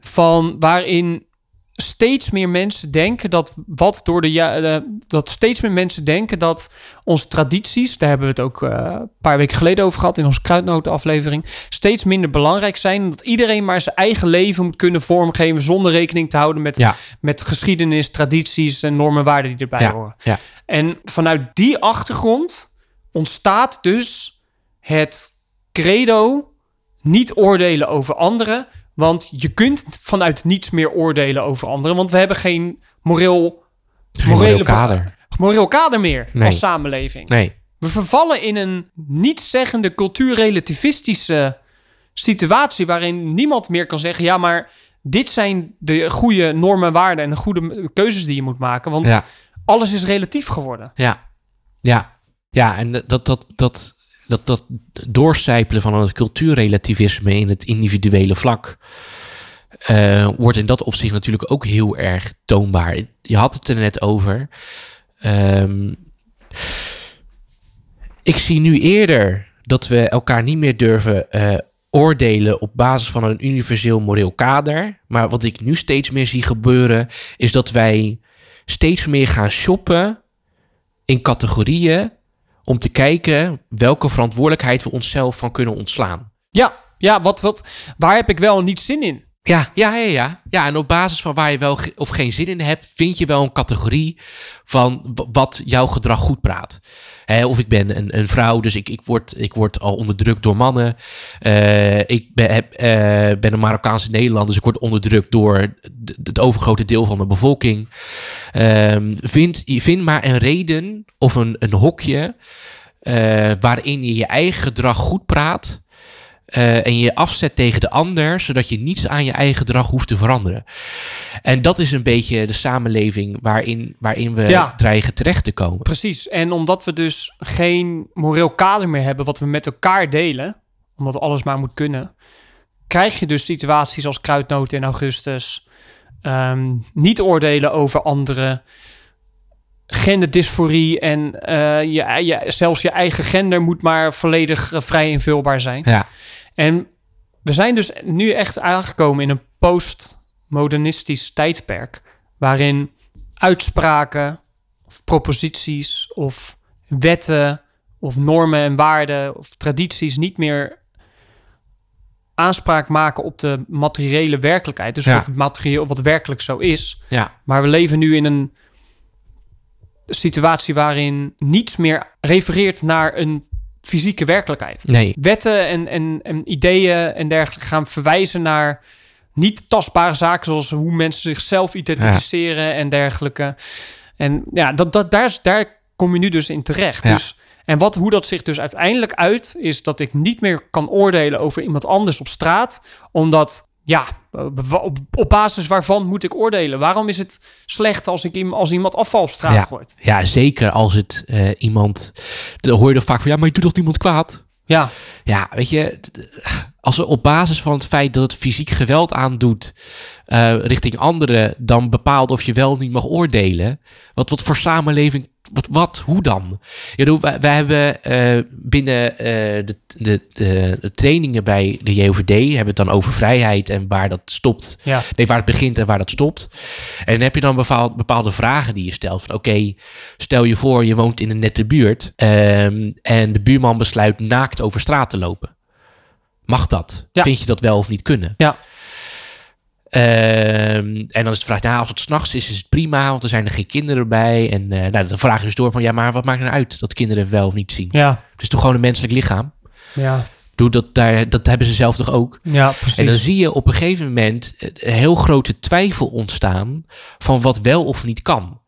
B: van waarin steeds meer mensen denken dat wat door de ja, eh, dat steeds meer mensen denken dat onze tradities, daar hebben we het ook eh, een paar weken geleden over gehad in onze kruidnotenaflevering, steeds minder belangrijk zijn. Dat iedereen maar zijn eigen leven moet kunnen vormgeven zonder rekening te houden met,
A: ja,
B: met geschiedenis, tradities en normen en waarden die erbij
A: ja,
B: horen.
A: ja,
B: En vanuit die achtergrond ontstaat dus het credo niet oordelen over anderen. Want je kunt vanuit niets meer oordelen over anderen. Want we hebben geen moreel,
A: geen moreel kader.
B: moreel kader meer
A: Nee.
B: als samenleving.
A: Nee,
B: We vervallen in een niet-zeggende cultuurrelativistische situatie... waarin niemand meer kan zeggen... ja, maar dit zijn de goede normen en waarden... en de goede keuzes die je moet maken. Want
A: ja,
B: alles is relatief geworden.
A: ja, ja, ja, en dat, dat, dat, dat, dat doorcijpelen van het cultuurrelativisme in het individuele vlak eh, wordt in dat opzicht natuurlijk ook heel erg toonbaar. Je had het er net over. Ehm, ik zie nu eerder dat we elkaar niet meer durven eh, oordelen op basis van een universeel moreel kader. Maar wat ik nu steeds meer zie gebeuren, is dat wij steeds meer gaan shoppen in categorieën om te kijken welke verantwoordelijkheid we onszelf van kunnen ontslaan.
B: Ja, ja wat, wat, waar heb ik wel niet zin in?
A: Ja, ja, ja, ja. Ja, en op basis van waar je wel ge- of geen zin in hebt, vind je wel een categorie van wat jouw gedrag goed praat. Of ik ben een, een vrouw, dus ik, ik, word, ik word al onderdrukt door mannen. Eh, ik ben, heb, eh, ben een Marokkaanse Nederlander, dus ik word onderdrukt door het overgrote deel van de bevolking. Ehm, vind, vind maar een reden of een, een hokje eh, waarin je je eigen gedrag goed praat. Eh, en je afzet tegen de ander, zodat je niets aan je eigen gedrag hoeft te veranderen. En dat is een beetje de samenleving waarin, waarin we
B: Ja.
A: dreigen terecht te komen.
B: Precies. En omdat we dus geen moreel kader meer hebben wat we met elkaar delen, omdat alles maar moet kunnen, krijg je dus situaties als kruidnoten in augustus, ehm, niet oordelen over anderen, genderdysforie en eh, je, je, zelfs je eigen gender moet maar volledig eh, vrij invulbaar zijn.
A: Ja,
B: En we zijn dus nu echt aangekomen in een postmodernistisch tijdperk. Waarin uitspraken, of proposities, of wetten, of normen en waarden, of tradities niet meer aanspraak maken op de materiële werkelijkheid. Dus
A: Ja.
B: wat, het materieel, wat werkelijk zo is.
A: ja,
B: Maar we leven nu in een situatie waarin niets meer refereert naar een fysieke werkelijkheid
A: nee,
B: wetten en, en, en ideeën en dergelijke gaan verwijzen naar niet tastbare zaken zoals hoe mensen zichzelf identificeren en dergelijke. En ja, dat, dat, daar, daar kom je nu dus in terecht.
A: Ja.
B: Dus, en wat, hoe dat zich dus uiteindelijk uit, is dat ik niet meer kan oordelen over iemand anders op straat, omdat ja, op, op basis waarvan moet ik oordelen? Waarom is het slecht als, ik, als iemand afval op straat
A: Ja.
B: gooit?
A: ja, zeker als het eh, iemand... Dan hoor je er vaak van, ja, maar je doet toch niemand kwaad?
B: Ja,
A: Ja, weet je, als we op basis van het feit dat het fysiek geweld aandoet eh, richting anderen, dan bepaalt of je wel niet mag oordelen. Wat, wat voor samenleving, wat, wat hoe dan? Ja, wij, wij hebben eh, binnen eh, de, de, de, de trainingen bij de JOVD, hebben het dan over vrijheid en waar dat stopt.
B: ja,
A: Nee, waar het begint en waar dat stopt. En dan heb je dan bepaald, bepaalde vragen die je stelt. Van oké, stel je voor je woont in een nette buurt. ehm, en de buurman besluit naakt over straat te lopen. Mag dat?
B: Ja.
A: Vind je dat wel of niet kunnen?
B: Ja.
A: Ehm, en dan is de vraag, nou, als het s'nachts is, is het prima, want er zijn er geen kinderen bij. En eh, nou, dan vraag je dus door van, ja, maar wat maakt er nou uit dat kinderen wel of niet zien?
B: Ja,
A: Het is toch gewoon een menselijk lichaam?
B: ja,
A: Doe dat, daar, dat hebben ze zelf toch ook?
B: ja, precies.
A: En dan zie je op een gegeven moment een heel grote twijfel ontstaan van wat wel of niet kan.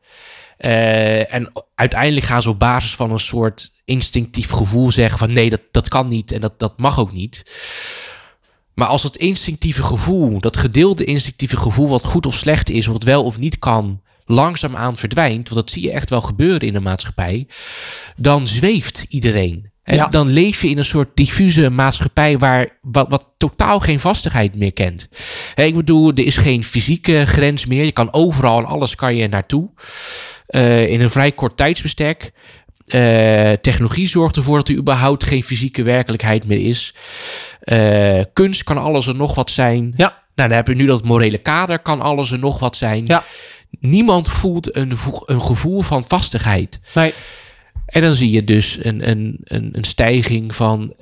A: Eh, en uiteindelijk gaan ze op basis van een soort instinctief gevoel zeggen van nee, dat, dat kan niet en dat, dat mag ook niet. Maar als dat instinctieve gevoel, dat gedeelde instinctieve gevoel wat goed of slecht is, wat wel of niet kan, langzaamaan verdwijnt, want dat zie je echt wel gebeuren in de maatschappij, dan zweeft iedereen. En
B: Ja.
A: dan leef je in een soort diffuse maatschappij waar wat, wat totaal geen vastigheid meer kent. Ik bedoel, er is geen fysieke grens meer. Je kan overal en alles kan je naartoe. Eh, in een vrij kort tijdsbestek. Eh, technologie zorgt ervoor dat er überhaupt geen fysieke werkelijkheid meer is. Eh, kunst kan alles en nog wat zijn.
B: Ja.
A: Nou, dan heb je nu dat morele kader kan alles en nog wat zijn.
B: Ja.
A: Niemand voelt een, een gevoel van vastigheid.
B: Nee,
A: En dan zie je dus een, een, een, een stijging van,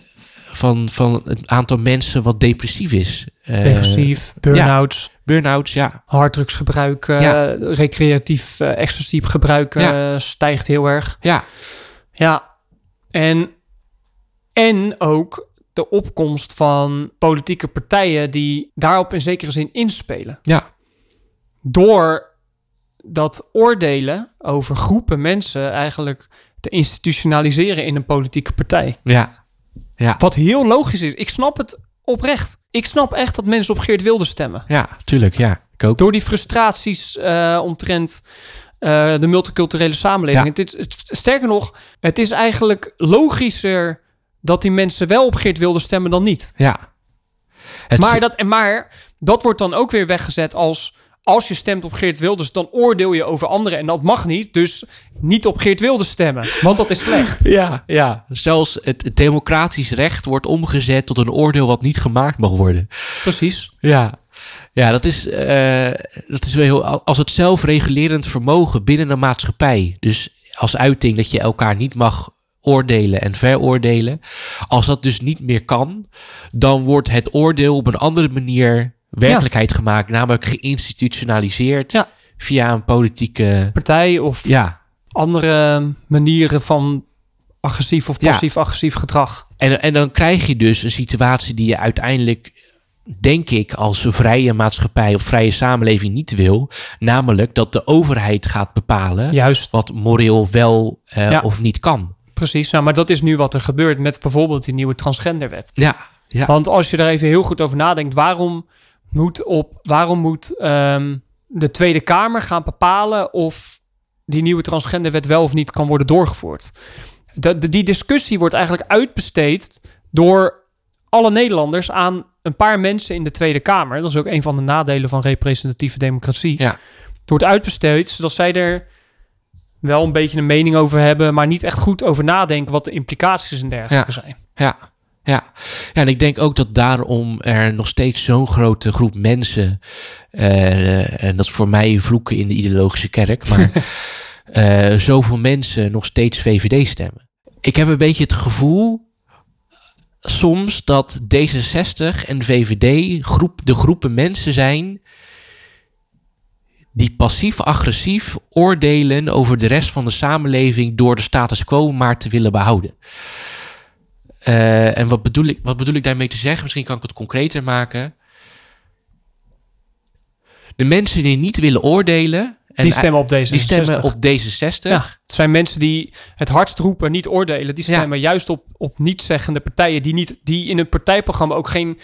A: van, van het aantal mensen wat depressief is. Eh,
B: depressief, burn-out,
A: Burn-outs, ja.
B: harddrugsgebruik, eh,
A: Ja.
B: recreatief, eh excessief gebruik eh,
A: Ja.
B: stijgt heel erg.
A: Ja,
B: Ja, en, en ook de opkomst van politieke partijen die daarop in zekere zin inspelen.
A: ja,
B: Door dat oordelen over groepen mensen eigenlijk te institutionaliseren in een politieke partij.
A: ja. Ja,
B: Wat heel logisch is. Ik snap het oprecht. Ik snap echt dat mensen op Geert Wilders stemmen.
A: ja, tuurlijk, ja. Ik ook.
B: Door die frustraties eh, omtrent eh, de multiculturele samenleving.
A: Ja.
B: Het, is- het, sterker nog, het is eigenlijk logischer dat die mensen wel op Geert Wilders stemmen dan niet.
A: Ja. Het
B: Maar dat, maar dat wordt dan ook weer weggezet als... als je stemt op Geert Wilders, dan oordeel je over anderen. En dat mag niet, dus niet op Geert Wilders stemmen. Want dat is slecht.
A: Ja, ja. Zelfs het, democratisch recht wordt omgezet tot een oordeel wat niet gemaakt mag worden.
B: Precies.
A: Ja, ja dat, is, eh, dat is wel heel... Als het zelfregulerend vermogen binnen een maatschappij... dus als uiting dat je elkaar niet mag oordelen en veroordelen... als dat dus niet meer kan... dan wordt het oordeel op een andere manier werkelijkheid gemaakt... namelijk geïnstitutionaliseerd
B: Ja.
A: via een politieke...
B: Partij of
A: Ja,
B: andere manieren van agressief of passief-agressief gedrag.
A: En, en dan krijg je dus een situatie die je uiteindelijk, denk ik, als vrije maatschappij of vrije samenleving niet wil. Namelijk dat de overheid gaat bepalen
B: Juist,
A: wat moreel wel eh,
B: Ja.
A: of niet kan.
B: precies. Nou, maar dat is nu wat er gebeurt met bijvoorbeeld die nieuwe transgenderwet.
A: Ja, ja,
B: Want als je er even heel goed over nadenkt, waarom moet, op, waarom moet ehm, de Tweede Kamer gaan bepalen of die nieuwe transgenderwet wel of niet kan worden doorgevoerd? De, de- die discussie wordt eigenlijk uitbesteed door alle Nederlanders aan een paar mensen in de Tweede Kamer. Dat is ook een van de nadelen van representatieve democratie.
A: Ja.
B: Het wordt uitbesteed zodat zij er wel een beetje een mening over hebben, maar niet echt goed over nadenken wat de implicaties en dergelijke zijn.
A: ja. Ja. ja, en ik denk ook dat daarom er nog steeds zo'n grote groep mensen, eh, en dat is voor mij vloeken in de ideologische kerk, maar eh, zoveel mensen nog steeds VVD stemmen. Ik heb een beetje het gevoel soms dat D66 en VVD groep, de groepen mensen zijn die passief-agressief oordelen over de rest van de samenleving door de status quo maar te willen behouden. Eh, en wat bedoel, ik, wat bedoel ik daarmee te zeggen? Misschien kan ik het concreter maken. De mensen die niet willen oordelen. En
B: die stemmen op deze.
A: die stemmen op D66.
B: Ja, het zijn mensen die het hardst roepen, niet oordelen. Die
A: Ja.
B: stemmen juist op, op niet-zeggende partijen die, niet, die in hun partijprogramma ook geen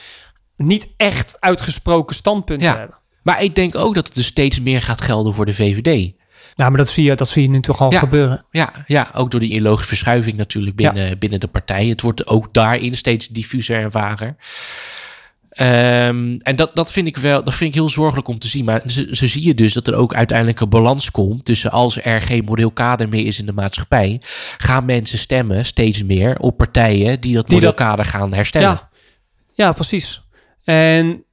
B: niet echt uitgesproken standpunten
A: Ja.
B: hebben.
A: Maar ik denk ook dat het dus steeds meer gaat gelden voor de VVD.
B: Nou, maar dat zie je, dat zie je nu toch al
A: Ja.
B: gebeuren.
A: Ja, ja, ook door die ideologische verschuiving natuurlijk binnen, binnen de partij. Het wordt ook daarin steeds diffuser en vager. Ehm, en dat, dat, vind ik wel, dat vind ik heel zorgelijk om te zien. Maar zo, zo zie je dus dat er ook uiteindelijk een balans komt tussen als er geen moreel kader meer is in de maatschappij, gaan mensen stemmen steeds meer op partijen die dat
B: Die
A: moreel
B: dat-
A: kader gaan herstellen.
B: Ja, ja precies. En,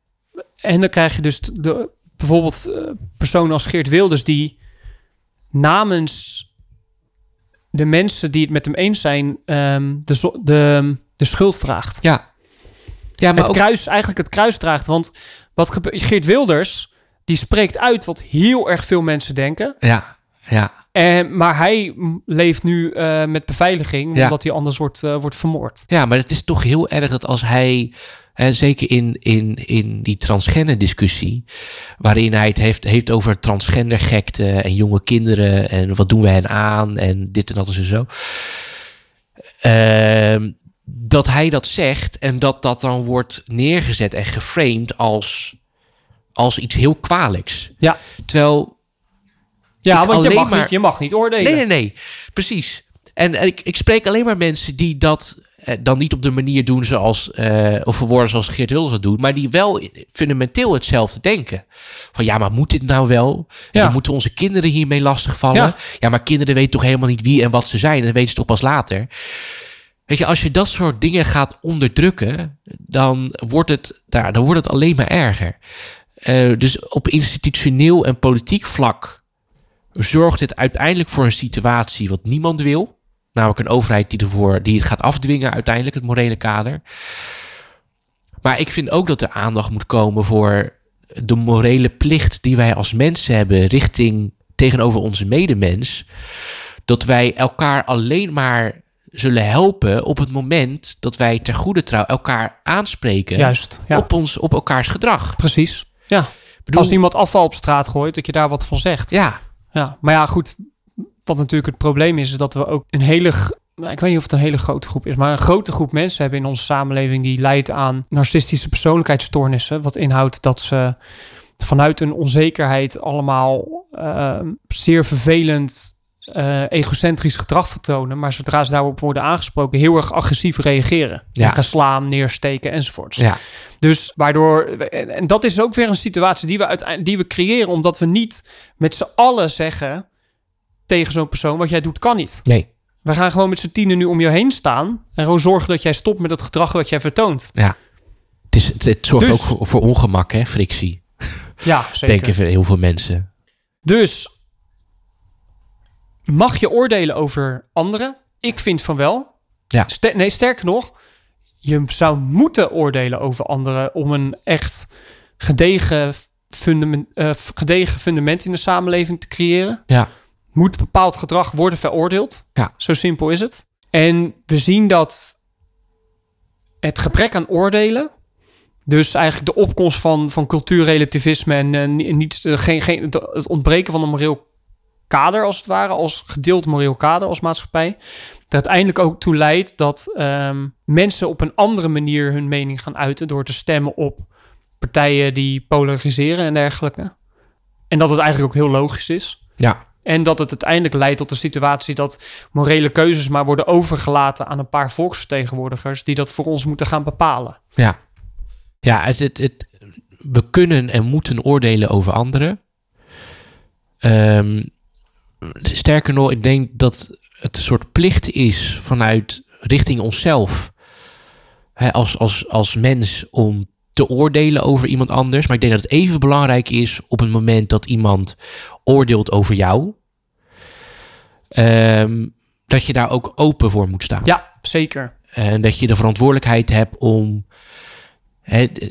B: en dan krijg je dus de, bijvoorbeeld eh, personen als Geert Wilders die namens de mensen die het met hem eens zijn ehm, de, de, de schuld draagt.
A: Ja, ja maar
B: het
A: ook,
B: kruis, eigenlijk het kruis draagt. Want Wat gebe- Geert Wilders, die spreekt uit wat heel erg veel mensen denken.
A: Ja, ja,
B: En, maar hij leeft nu eh, met beveiliging,
A: Ja.
B: omdat hij anders wordt, eh, wordt vermoord.
A: ja, maar het is toch heel erg dat als hij, hè, zeker in, in, in die transgender discussie, waarin hij het heeft, heeft over transgendergekte en jonge kinderen en wat doen we hen aan en dit en dat en zo. Ehm, dat hij dat zegt en dat dat dan wordt neergezet en geframed als, als iets heel kwalijks.
B: Ja.
A: Terwijl
B: Ja, want je mag,
A: maar-
B: niet, je mag niet oordelen.
A: Nee, nee, nee. Precies. En ik, ik spreek alleen maar mensen die dat eh, dan niet op de manier doen zoals, eh, of verwoorden zoals Geert Wilders dat doet, maar die wel fundamenteel hetzelfde denken. Van ja, maar moet dit nou wel?
B: Ja.
A: Moeten onze kinderen hiermee lastigvallen?
B: Ja.
A: Ja. maar kinderen weten toch helemaal niet wie en wat ze zijn. En dat weten ze toch pas later. Weet je, als je dat soort dingen gaat onderdrukken, dan wordt het, nou, dan wordt het alleen maar erger. Eh, dus op institutioneel en politiek vlak zorgt het uiteindelijk voor een situatie wat niemand wil. Namelijk een overheid die, ervoor, die het gaat afdwingen uiteindelijk, het morele kader. Maar ik vind ook dat er aandacht moet komen voor de morele plicht die wij als mensen hebben richting tegenover onze medemens. Dat wij elkaar alleen maar zullen helpen op het moment dat wij ter goede trouw elkaar aanspreken
B: Juist, ja.
A: op, ons, op elkaars gedrag.
B: Precies. Ja.
A: Bedoel,
B: Als iemand afval op straat gooit, dat je daar wat van zegt.
A: ja,
B: Ja, maar ja, goed. Wat natuurlijk het probleem is, is dat we ook een hele. nou, Ik weet niet of het een hele grote groep is, maar een grote groep mensen hebben in onze samenleving die leidt aan narcistische persoonlijkheidsstoornissen. Wat inhoudt dat ze vanuit een onzekerheid allemaal eh, zeer vervelend, eh, egocentrisch gedrag vertonen. Maar zodra ze daarop worden aangesproken, heel erg agressief reageren.
A: Ja.
B: En gaan slaan, neersteken enzovoorts.
A: ja,
B: Dus waardoor, en en dat is ook weer een situatie die we, uiteindelijk, die we creëren, omdat we niet met z'n allen zeggen tegen zo'n persoon: wat jij doet, kan niet.
A: nee.
B: We gaan gewoon met z'n tienen nu om je heen staan en gewoon zorgen dat jij stopt met het gedrag wat jij vertoont.
A: Het, is, het, het zorgt
B: Dus-
A: ook voor, voor ongemak, hè, frictie.
B: Ja, zeker.
A: Denken heel veel mensen.
B: Dus mag je oordelen over anderen? Ik vind van wel.
A: Ja.
B: Ster- nee, sterker nog, je zou moeten oordelen over anderen om een echt gedegen fundament, eh, gedegen fundament in de samenleving te creëren.
A: Ja.
B: Moet bepaald gedrag worden veroordeeld.
A: Ja.
B: Zo simpel is het. En we zien dat het gebrek aan oordelen, dus eigenlijk de opkomst van, van cultuurrelativisme en eh, ni- niet, eh, geen, geen, het ontbreken van een moreel kader als het ware, als gedeeld moreel kader als maatschappij, dat uiteindelijk ook toe leidt dat ehm, mensen op een andere manier hun mening gaan uiten door te stemmen op partijen die polariseren en dergelijke. En dat het eigenlijk ook heel logisch is.
A: Ja.
B: En dat het uiteindelijk leidt tot de situatie dat morele keuzes maar worden overgelaten aan een paar volksvertegenwoordigers die dat voor ons moeten gaan bepalen.
A: Ja, ja het, het, het, we kunnen en moeten oordelen over anderen. Ehm, sterker nog, ik denk dat het een soort plicht is vanuit richting onszelf hè, als, als, als mens om te oordelen over iemand anders. Maar ik denk dat het even belangrijk is op het moment dat iemand oordeelt over jou. ehm, dat je daar ook open voor moet staan.
B: Ja, zeker.
A: En dat je de verantwoordelijkheid hebt om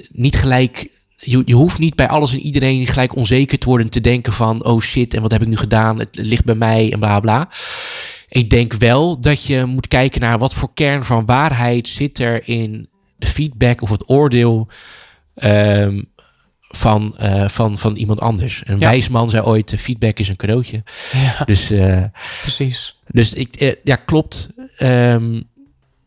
A: niet gelijk. Je, je hoeft niet bij alles en iedereen gelijk onzeker te worden. Te denken van: oh shit, en wat heb ik nu gedaan? Het ligt bij mij en bla bla. Ik denk wel dat je moet kijken naar wat voor kern van waarheid zit er in de feedback of het oordeel ehm, van, eh, van, van iemand anders. Een
B: Ja.
A: wijs man zei ooit: feedback is een cadeautje.
B: Ja,
A: Dus. eh,
B: precies.
A: dus ik, eh, ja, klopt. Ehm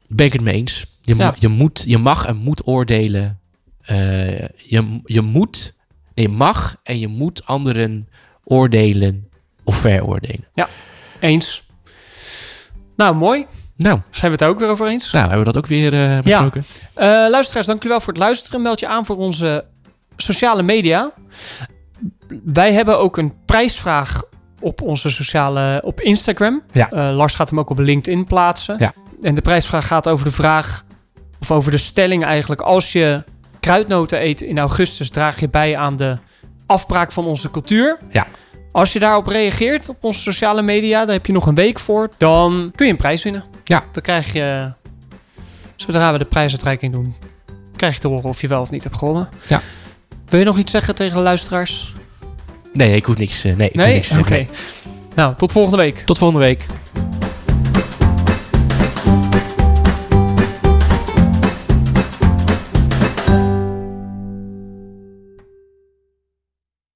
A: ben ik het mee eens. Je,
B: Ja.
A: je, moet, je mag en moet oordelen. Eh, je, je moet, nee, je mag en je moet anderen oordelen of veroordelen.
B: Eens. Nou, mooi.
A: Nou,
B: Zijn we het daar ook weer over eens?
A: nou hebben we dat ook weer eh besproken.
B: Eh, luisteraars, dank jullie wel voor het luisteren. Meld je aan voor onze sociale media. Wij hebben ook een prijsvraag op onze sociale... op Instagram.
A: Ja.
B: Lars gaat hem ook op LinkedIn plaatsen.
A: Ja.
B: En de prijsvraag gaat over de vraag... of over de stelling eigenlijk... als je kruidnoten eet in augustus... draag je bij aan de afbraak van onze cultuur.
A: Ja.
B: Als je daarop reageert op onze sociale media... daar heb je nog een week voor... dan kun je een prijs winnen.
A: Ja.
B: Dan krijg je... Zodra we de prijsuitreiking doen, krijg je te horen of je wel of niet hebt gewonnen.
A: Ja.
B: Wil je nog iets zeggen tegen de luisteraars?
A: Nee, ik hoef niks, eh, nee, ik hoef
B: Nee? Oké.
A: zeggen.
B: Nou, tot volgende week.
A: Tot volgende week.